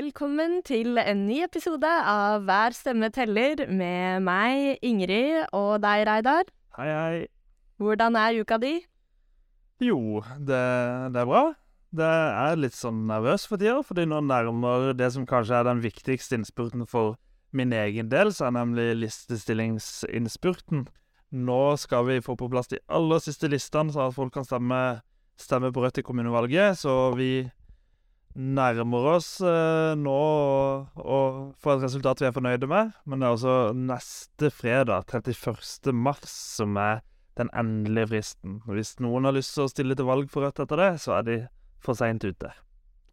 Velkommen til en ny episode av Hver stemme teller med meg, Ingrid, og deg, Reidar. Hei, hei. Hvordan er uka di? Jo, det, det er bra. Det er litt sånn nervøs for tida, fordi nå nærmer det som kanskje er den viktigste innspurten for min egen del, så er nemlig listestillingsinnspurten. Nå skal vi få på plass de aller siste listene, så at folk kan stemme, stemme på Rødt i kommunevalget. Så vi nærmer oss eh, nå å få et resultat vi er fornøyde med. Men det er altså neste fredag, 31. mars, som er den endelige fristen. Hvis noen har lyst til å stille til valg for Rødt etter det, så er de for seint ute.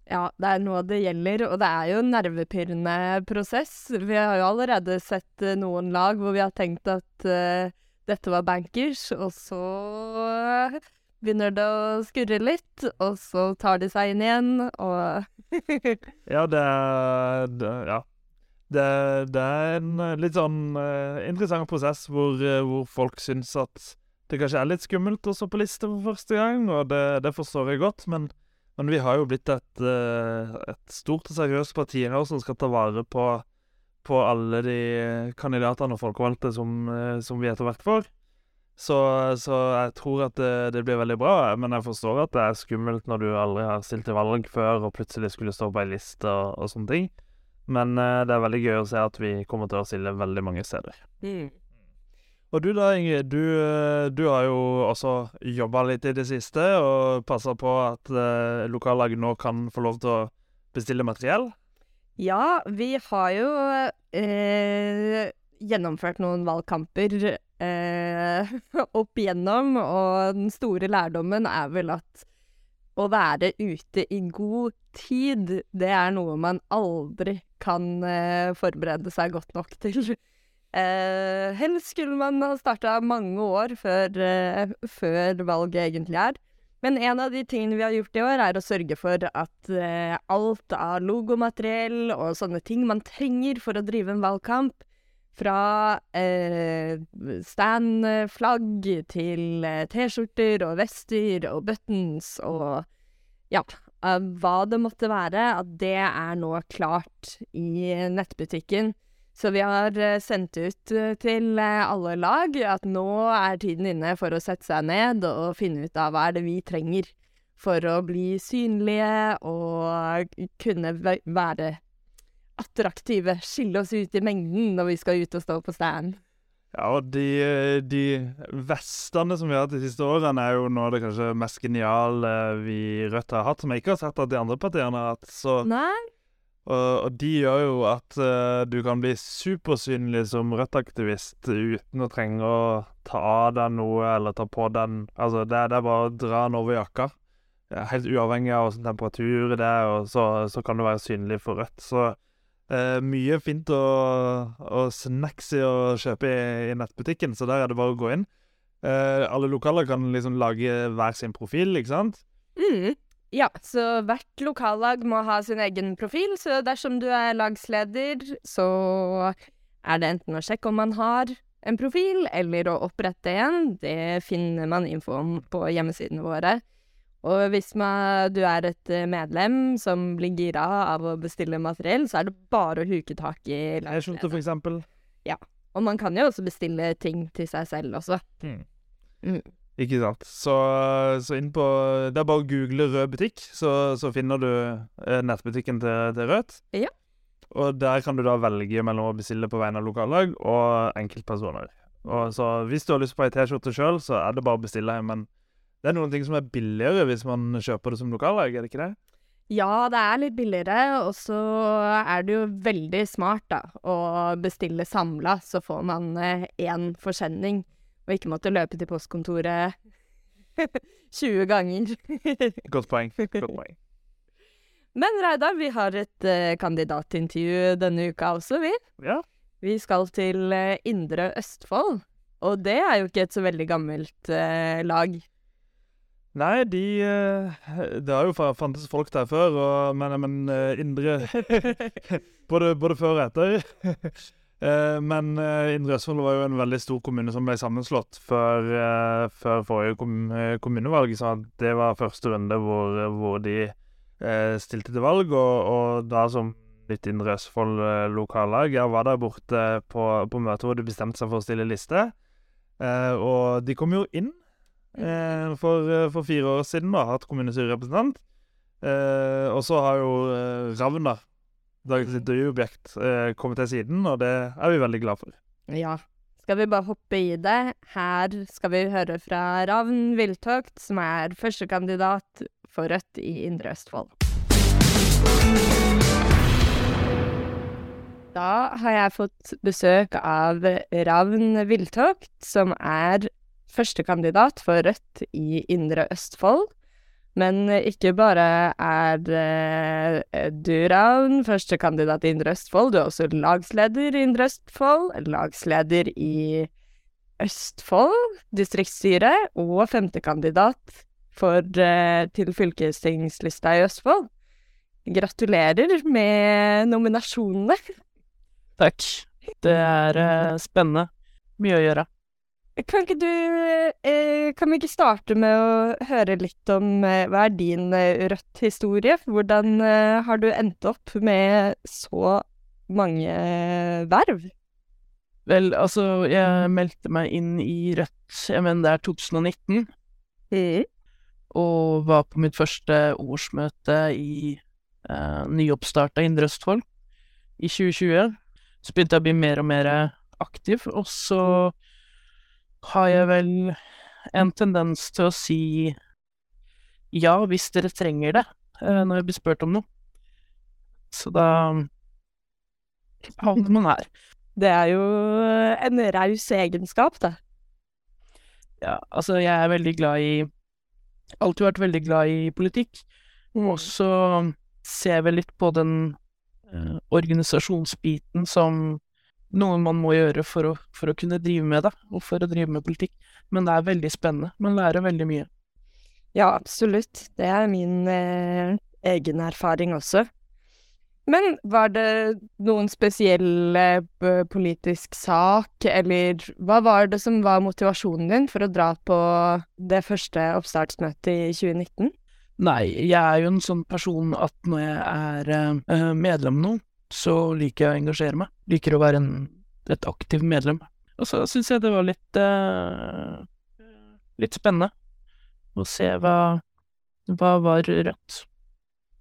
Ja, det er nå det gjelder, og det er jo en nervepirrende prosess. Vi har jo allerede sett uh, noen lag hvor vi har tenkt at uh, dette var bankers, og så begynner det å skurre litt, og så tar de seg inn igjen, og Ja, det det, Ja. Det, det, er en eh, litt sånn uh, interessant prosess hvor, uh, hvor, folk syns at det kanskje er litt skummelt å stå på liste for første gang, og det, det forstår jeg godt, men, men, vi har jo blitt et, uh, et stort og seriøst parti her som skal ta vare på, på alle de kandidatene og folkevalgte som, som vi etter hvert får. Så, så, jeg tror at det, det, blir veldig bra. Men jeg forstår at det er skummelt når du aldri har stilt til valg før og plutselig skulle stå på ei liste og, og, sånne ting. Men uh, det er veldig gøy å se at vi kommer til å stille veldig mange steder. Mm. Og du da, Ingrid. Du, eh, du har jo også jobba litt i det siste og passa på at uh, lokallag nå kan få lov til å bestille materiell. Ja, vi har jo eh, gjennomført noen valgkamper eh, opp igjennom, og den store lærdommen er vel at å være ute i god tid, det er noe man aldri kan eh, forberede seg godt nok til. Eh, helst skulle man ha starta mange år før, eh, før, valget egentlig er. Men en av de tingene vi har gjort i år, er å sørge for at eh, alt av logomateriell og sånne ting man trenger for å drive en valgkamp, fra eh, standflagg til eh, T-skjorter og vester og buttons og ja, uh, hva det måtte være, at det er nå klart i nettbutikken. Så vi har uh, sendt ut til alle lag at nå er tiden inne for å sette seg ned og finne ut av hva er det vi trenger for å bli synlige og kunne være attraktive, skille oss ut i mengden når vi skal ut og stå på stand. Ja, og de, de vestene som vi har hatt de siste årene, er jo noe av det kanskje mest geniale vi Rødt har hatt, som jeg ikke har sett at de andre partiene har hatt. Så, Nei. Og, og, de gjør jo at uh, du kan bli supersynlig som Rødt-aktivist uten å trenge å ta av deg noe eller ta på den Altså, det, det er bare å dra den over jakka. Helt uavhengig av hvilken temperatur det er, og så, så kan du være synlig for Rødt. Så Uh, mye fint og, og snacksy å kjøpe i, i, nettbutikken, så der er det bare å gå inn. Uh, alle lokaler kan liksom lage hver sin profil, ikke sant? Mm. Ja, så hvert lokallag må ha sin egen profil, så dersom du er lagsleder, så er det enten å sjekke om man har en profil, eller å opprette en. Det finner man info om på hjemmesidene våre. Og hvis man, du er et eh, medlem som blir gira av å bestille materiell, så er det bare å huke tak i T-skjorte, for eksempel. Ja. Og man kan jo også bestille ting til seg selv også. Mm. Mm. Ikke sant. Så, så, inn på Det er bare å google Rød butikk, så, så finner du eh, nettbutikken til, til Rødt. Ja. Og der kan du da velge mellom å bestille på vegne av lokallag og enkeltpersoner. Og så hvis du har lyst på ei T-skjorte sjøl, så er det bare å bestille. Men det er noen ting som er billigere hvis man kjøper det som lokallag, er det ikke det? Ja, det er litt billigere, og så er det jo veldig smart, da, å bestille samla, så får man én eh, forsending, og ikke måtte løpe til postkontoret 20 ganger. Godt poeng. Godt poeng. Men Reidar, vi har et uh, kandidatintervju denne uka også, vi. Ja. Vi skal til uh, Indre Østfold, og det er jo ikke et så veldig gammelt uh, lag. Nei, de eh, Det har jo fantes folk der før, og, men, men eh, Indre både, både, før og etter. Eh, men Indre Østfold var jo en veldig stor kommune som ble sammenslått før, før forrige kommunevalg. Så det var første runde hvor, hvor de stilte til valg, og, og, da som nytt Indre Østfold lokallag. Jeg var der borte på, på møtet hvor de bestemte seg for å stille liste. Eh, og de kom jo inn for, eh, for fire år siden, da, hatt kommunestyrerepresentant. Eh, og så har jo eh, Ravna, dagens intervjuobjekt, eh, kommet til siden, og det er vi veldig glad for. Ja. Skal vi bare hoppe i det? Her skal vi høre fra Ravn Viltokt, som er førstekandidat for Rødt i Indre Østfold. Da har jeg fått besøk av Ravn Viltokt, som er førstekandidat for Rødt i Indre Østfold. Men ikke bare er eh, du, Ravn, førstekandidat i Indre Østfold, du er også lagsleder i Indre Østfold, lagsleder i Østfold distriktsstyre, og femtekandidat for, eh, til fylkestingslista i Østfold. Gratulerer med nominasjonene. Takk. Det er eh, spennende. Mye å gjøre. Kan ikke du eh, Kan vi ikke starte med å høre litt om eh, hva er din eh, Rødt-historie? Hvordan eh, har du endt opp med så mange eh, verv? Vel, altså, jeg meldte meg inn i Rødt, jeg mener det er 2019, Mm. og var på mitt første årsmøte i eh, nyoppstarta Indre Østfold i 2020. Så begynte jeg å bli mer og mer aktiv, og så har jeg vel en tendens til å si ja, hvis dere trenger det, eh, når jeg blir spurt om noe. Så da havner man her. Det er jo en raus egenskap, det. Ja, altså, jeg er veldig glad i Alltid vært veldig glad i politikk. Og så ser jeg vel litt på den eh, organisasjonsbiten som noe man må gjøre for å, for å kunne drive med det, og for å drive med politikk. Men det er veldig spennende. Man lærer veldig mye. Ja, absolutt. Det er min eh, egen erfaring også. Men var det noen spesiell eh, politisk sak, eller hva var det som var motivasjonen din for å dra på det første oppstartsmøtet i 2019? Nei, jeg er jo en sånn person at når jeg er eh, medlem nå, så liker jeg å engasjere meg. Liker å være en, et aktiv medlem. Og så syns jeg det var litt eh, litt spennende å se hva, hva var rødt.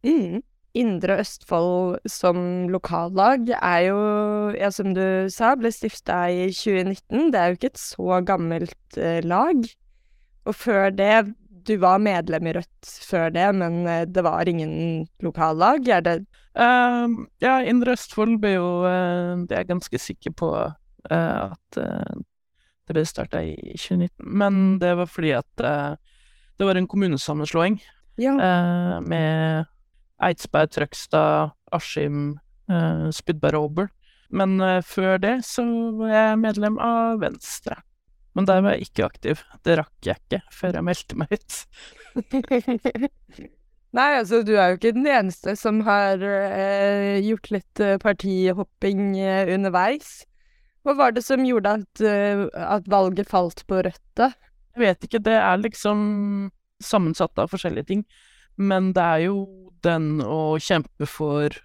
Mm. Indre Østfold som lokallag er jo, ja, som du sa, ble stifta i 2019. Det er jo ikke et så gammelt eh, lag. Og før det Du var medlem i Rødt før det, men eh, det var ingen lokallag. Er det Uh, ja, Indre Østfold ble jo uh, Det er jeg ganske sikker på uh, at det ble starta i 2019. Men det var fordi at det var en kommunesammenslåing Ja. med Eidsberg, Trøgstad, Askim, Spydberg og Åbel. Men før det så var jeg medlem av Venstre. Men der var jeg ikke aktiv. Det rakk jeg ikke før jeg meldte meg ut. Nei, altså, du er jo ikke den eneste som har eh, gjort litt eh, partihopping eh, underveis. Hva var det som gjorde at, eh, at valget falt på Rødt, da? Jeg vet ikke, det er liksom sammensatt av forskjellige ting. Men det er jo den å kjempe for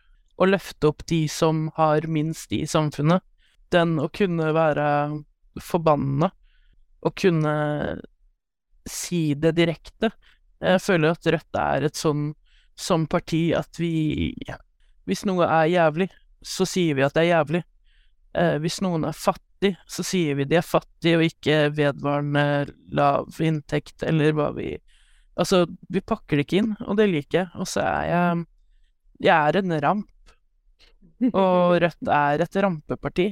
å løfte opp de som har minst i samfunnet. Den å kunne være forbanna. Å kunne si det direkte. Jeg føler at Rødt er et sånn, som parti at vi Hvis noe er jævlig, så sier vi at det er jævlig. Eh, hvis noen er fattig, så sier vi de er fattige, og ikke vedvarende lav inntekt, eller hva vi Altså, vi pakker det ikke inn, og det liker jeg. Og så er jeg Jeg er en ramp, og Rødt er et rampeparti.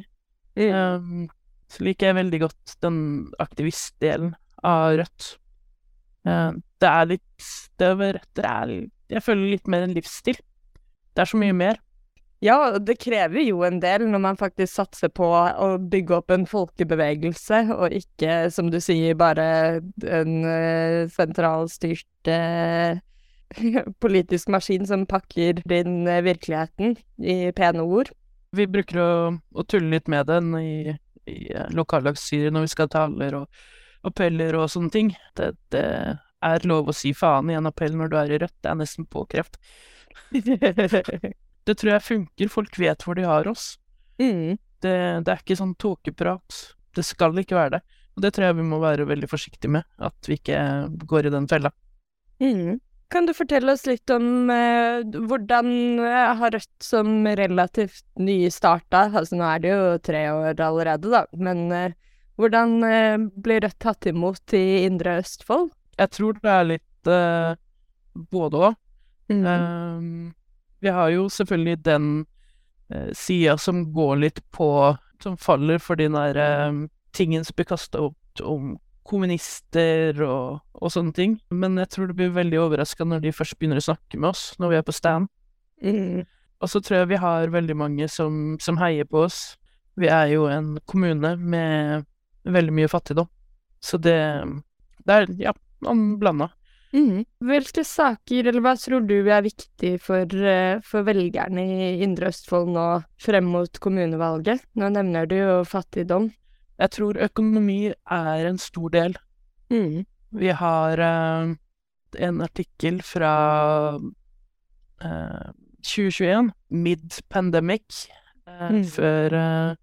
Um, så liker jeg veldig godt den aktivistdelen av Rødt. Eh, det er litt Det å være er Jeg føler litt mer en livsstil. Det er så mye mer. Ja, det krever jo en del når man faktisk satser på å bygge opp en folkebevegelse, og ikke, som du sier, bare en uh, sentralstyrt eh, politisk maskin som pakker inn eh, virkeligheten i pene ord. Vi bruker å, å tulle litt med den i, i eh, lokallagsstyret når vi skal ha taler og appeller og sånne ting. Det, det er lov å si faen i en appell når du er i Rødt. Det er nesten påkrevd. Det tror jeg funker. Folk vet hvor de har oss. Mm. Det, det er ikke sånn tåkeprat. Det skal ikke være det. Og det tror jeg vi må være veldig forsiktige med, at vi ikke går i den fella. Mm. Kan du fortelle oss litt om eh, hvordan eh, har Rødt som relativt nystarta, altså nå er det jo tre år allerede, da, men eh, hvordan eh, blir Rødt tatt imot i Indre Østfold? Jeg tror det er litt eh, både òg. Mm. Ehm, vi har jo selvfølgelig den uh, sida som går litt på Som faller for de der eh, tingen som blir kasta opp om kommunister og, og sånne ting. Men jeg tror det blir veldig overraska når de først begynner å snakke med oss når vi er på stand. Mm. Og så tror jeg vi har veldig mange som, som heier på oss. Vi er jo en kommune med veldig mye fattigdom. Så det Det er, ja, blanda. Mm. Hvilke saker, eller hva tror du er viktig for, eh, for velgerne i Indre Østfold nå frem mot kommunevalget? Nå nevner du jo fattigdom. Jeg tror økonomi er en stor del. Mm. Vi har uh, en artikkel fra uh, 2021, mid-pandemic, uh, Mm. før eh,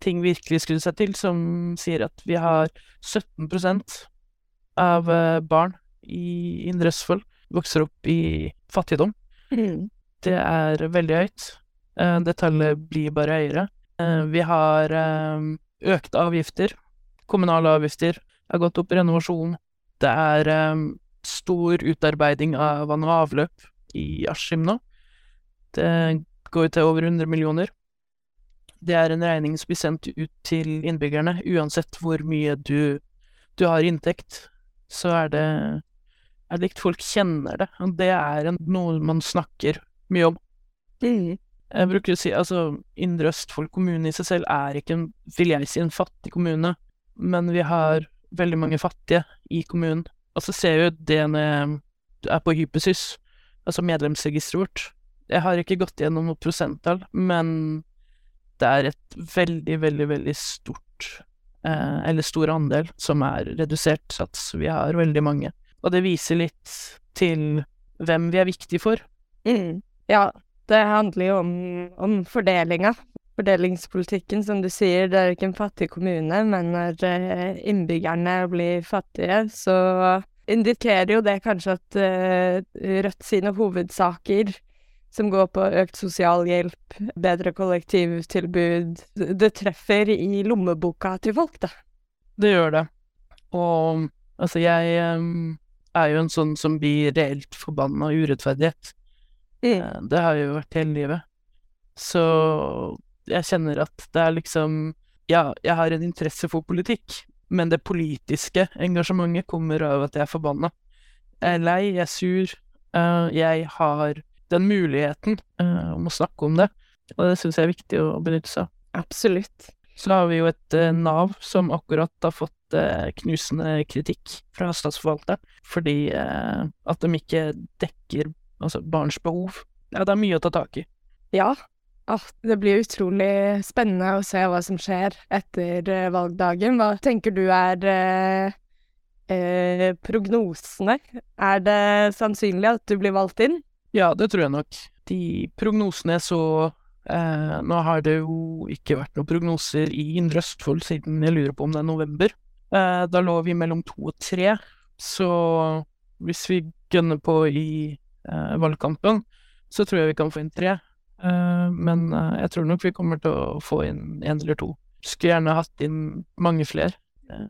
ting virkelig skrudde seg til, som sier at vi har 17 av eh, barn i Indre Østfold vokser opp i fattigdom. Mm. Det er veldig høyt. Eh, Det tallet blir bare høyere. Eh, Vi har eh, økte avgifter. Kommunale avgifter har gått opp. Renovasjon. Det er um, stor utarbeiding av vann og avløp i Askim nå. Det går til over 100 millioner. Det er en regning som blir sendt ut til innbyggerne, uansett hvor mye du, du har i inntekt. Så er det er likt folk kjenner det, og det er en, noe man snakker mye om. Mm. Jeg bruker å si altså Indre Østfold kommune i seg selv er ikke en, vil jeg si, en fattig kommune, men vi har veldig mange fattige i kommunen. Og så ser vi jo det når jeg er på Hypesys, altså medlemsregisteret vårt. Jeg har ikke gått gjennom noe prosenttall, men det er et veldig, veldig, veldig stort eh, eller stor andel som er redusert sats. Vi har veldig mange. Og det viser litt til hvem vi er viktige for. Mm. Ja, det handler jo om, om fordelinga. Fordelingspolitikken, som du sier, det er ikke en fattig kommune, men når eh, innbyggerne blir fattige, så indikerer jo det kanskje at eh, Rødt sine hovedsaker, som går på økt sosialhjelp, bedre kollektivtilbud, det treffer i lommeboka til folk, da. Det gjør det. Og altså, jeg em, er jo en sånn som blir reelt forbanna urettferdighet. Mm. Det har jeg jo vært hele livet. Så jeg kjenner at det er liksom Ja, jeg har en interesse for politikk, men det politiske engasjementet kommer av at jeg er forbanna. Jeg er lei, jeg er sur. eh, Jeg har den muligheten eh, om å snakke om det, og det syns jeg er viktig å benytte seg av. Absolutt. Så har vi jo et Nav som akkurat har fått knusende kritikk fra statsforvalteren fordi at de ikke dekker altså barns behov. Ja, det er mye å ta tak i. Ja. Ah, det blir utrolig spennende å se hva som skjer etter eh, valgdagen. Hva tenker du er eh, eh, prognosene? Er det sannsynlig at du blir valgt inn? Ja, det tror jeg nok. De prognosene så eh, Nå har det jo ikke vært noen prognoser i Indre Østfold siden jeg lurer på om det er november. Eh, da lå vi mellom to og tre, så hvis vi gønner på i eh, valgkampen, så tror jeg vi kan få inn tre. Eh, men eh, jeg tror nok vi kommer til å få inn én eller to. Skulle gjerne hatt inn mange flere.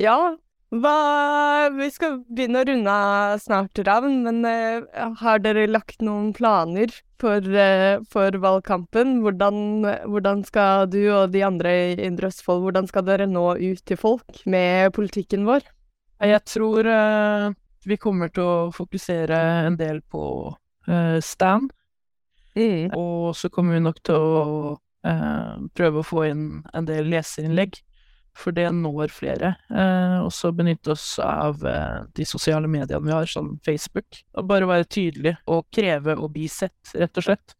Ja. Hva Vi skal begynne å runde av snart, Ravn, men eh, har dere lagt noen planer for, eh, for valgkampen? Hvordan, hvordan skal du og de andre i Indre Østfold, hvordan skal dere nå ut til folk med politikken vår? Jeg tror eh, vi kommer til å fokusere en del på eh, stand. Mm. Og så kommer vi nok til å uh, prøve å få inn en del leserinnlegg, for det når flere. Uh, og så benytte oss av de sosiale mediene vi har, som Facebook. Og bare være tydelig og kreve å bli sett, rett og slett.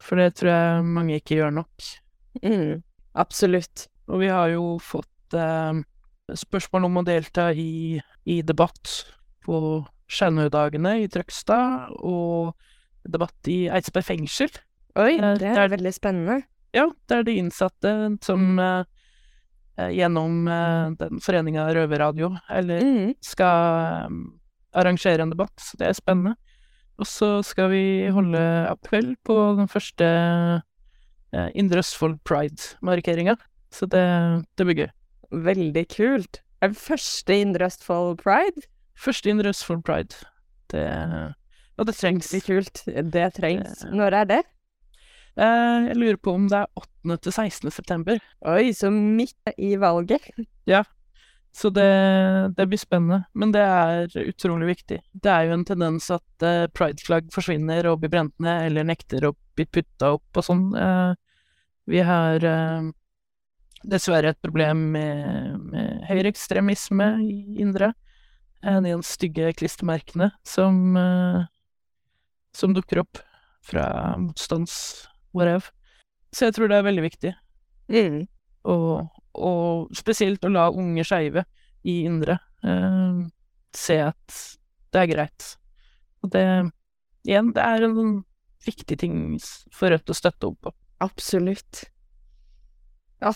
For det tror jeg mange ikke gjør nok. Mm. Absolutt. Og vi har jo fått spørsmål om å delta i, i debatt på Skjennøydagene i Trøgstad, og debatt i Eidsberg fengsel. Oi, Eh, det er veldig spennende. Ja, det er de innsatte som mm. eh, gjennom eh, den foreninga Røverradio, eller mm. skal um, arrangere en debatt. Så det er spennende. Og så skal vi holde appell på den første eh, Indre Østfold Pride-markeringa. Så det, det blir gøy. Veldig kult. Er det første Indre Østfold Pride? Første Indre for Pride. Det Og det trengs. Det kult. Det trengs. Når er det? Eh, jeg lurer på om det er 8. til 16. september. Oi, så midt i valget. Ja. Så det, det blir spennende. Men det er utrolig viktig. Det er jo en tendens at eh, prideflagg forsvinner og blir brent ned, eller nekter å bli putta opp og sånn. Eh, vi har eh, dessverre et problem med, med høyreekstremisme i Indre. En i de stygge klistremerkene som, eh, som dukker opp fra motstands-whatever. Så jeg tror det er veldig viktig. Mm. Og, og spesielt å la unge skeive i Indre eh, se at det er greit. Og det Igjen, det er en viktig ting for Rødt å støtte opp på. Absolutt. Ja,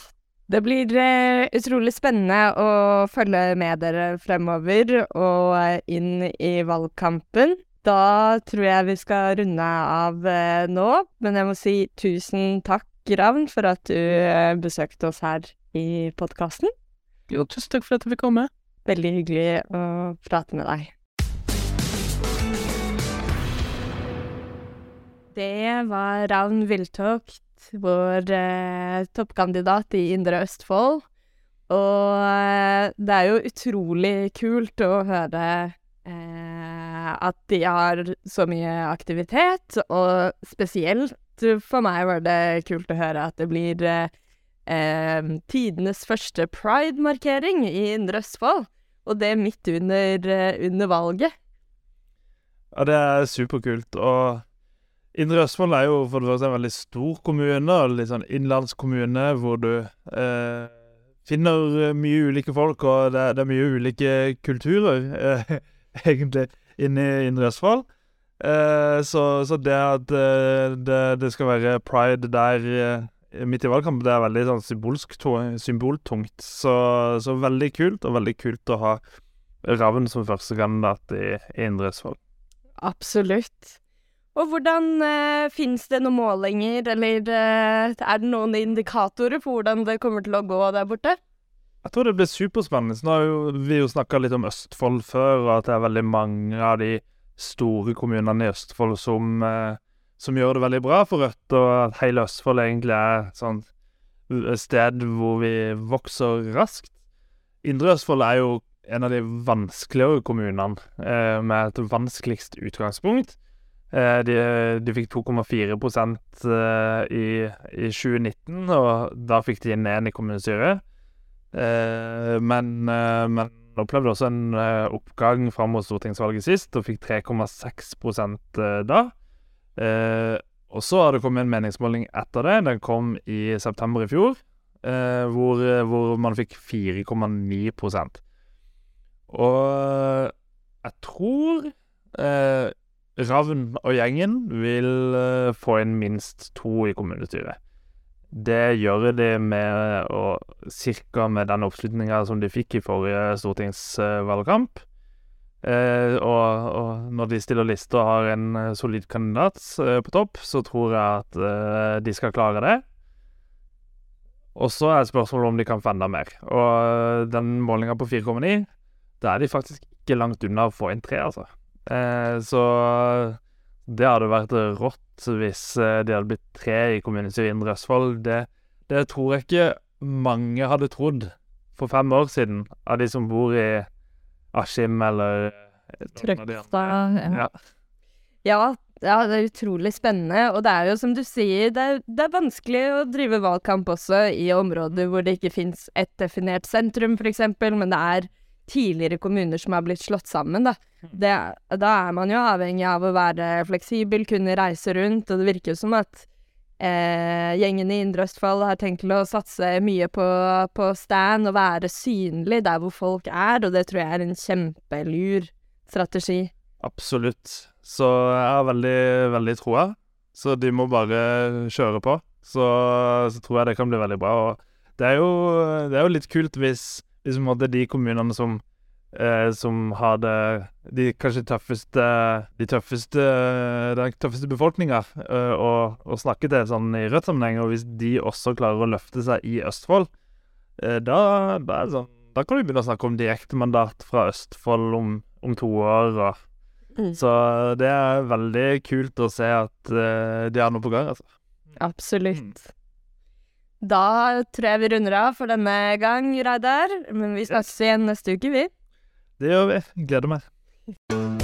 det blir uh, utrolig spennende å følge med dere fremover og eh, inn i valgkampen. Da tror jeg vi skal runde av uh, nå, men jeg må si tusen takk, Ravn, for at du uh, besøkte oss her i podkasten. Jo, tusen takk for at jeg fikk komme. Veldig hyggelig å prate med deg. Det var Ravn Viltokt, vår eh, toppkandidat i Indre Østfold. Og eh, det er jo utrolig kult å høre eh, at de har så mye aktivitet, og spesielt for meg var det kult å høre at det blir eh, eh, tidenes første pride-markering i Indre Østfold. Og det midt under, eh, under valget. Ja, det er superkult. Og Indre Østfold er jo for det første en veldig stor kommune, og litt sånn innlandskommune, hvor du eh, finner eh, mye ulike folk, og det, er- det er mye ulike kulturer, eh, egentlig, inne i Indre Østfold. Eh, så, så det at eh, det, det skal være pride der eh, midt i valgkamp, det er veldig sånn symbolsk, symboltungt. Så, så veldig kult, og veldig kult å ha Ravn som førstekandidat i, i Indre Østfold. Absolutt. Og hvordan eh, Fins det noen målinger, eller eh, er det noen indikatorer på hvordan det kommer til å gå der borte? Jeg tror det blir superspennende. Nå har jo, vi jo snakka litt om Østfold før, og at det er veldig mange av de store kommunene i Østfold som, eh, som gjør det veldig bra for Rødt, og at hele Østfold egentlig er et sånt sted hvor vi vokser raskt. Indre Østfold er jo en av de vanskeligere kommunene, eh, med et vanskeligst utgangspunkt. Eh, de, de fikk 2,4 eh, i, i 2019, og da fikk de ned i kommunestyret. Eh, men, men opplevde også en oppgang fram mot stortingsvalget sist, og fikk 3,6 eh, da. Og så har det kommet en meningsmåling etter det. Den kom i september i fjor, hvor, hvor man fikk 4,9% Og jeg tror Ravn og gjengen vil eh, få inn minst to i kommunestyret. Det gjør de med å Cirka med den oppslutninga som de fikk i forrige stortingsvalgkamp. Eh, og, og når de stiller liste og har en eh, solid kandidat eh, på topp, så tror jeg at eh, de skal klare det. Og så er spørsmålet om de kan få enda mer. Og den målinga på 4,9, da er de faktisk ikke langt unna å få inn tre, altså. Eh, så det hadde vært rått hvis eh, de hadde blitt tre i kommunestyret i Indre Østfold. Det, det tror jeg ikke mange hadde trodd for fem år siden, av de som bor i Askim eller eh. Trøgstad ja. Ja. Ja, ja, det er utrolig spennende. Og det er jo som du sier, det er, det er vanskelig å drive valgkamp også i områder hvor det ikke fins et definert sentrum, f.eks., men det er tidligere kommuner som har blitt slått sammen, da. Det, da er man jo avhengig av å være fleksibel, kunne reise rundt, og det virker jo som at eh, gjengen i Indre Østfold har tenkt til å satse mye på, på stand og være synlig der hvor folk er, og det tror jeg er en kjempelur strategi. Absolutt. Så jeg har veldig, veldig troa. så de må bare kjøre på. Så, så tror jeg det kan bli veldig bra. Og det er jo, det er jo litt kult hvis, hvis på hadde de kommunene som eh, som har det de kanskje tøffeste De tøffeste Den tøffeste befolkninga eh, å, å snakke til sånn i Rødt-sammenheng, og hvis de også klarer å løfte seg i Østfold, eh, da, da er det sånn Da kan du begynne å snakke om direktemandat fra Østfold om, om to år, og Mm. Så det er veldig kult å se at uh, de har noe på gang, altså. Absolutt. Da tror jeg vi runder av for denne gang, Reidar. Men vi snakkes igjen neste uke, vi. Det gjør vi. Gleder meg.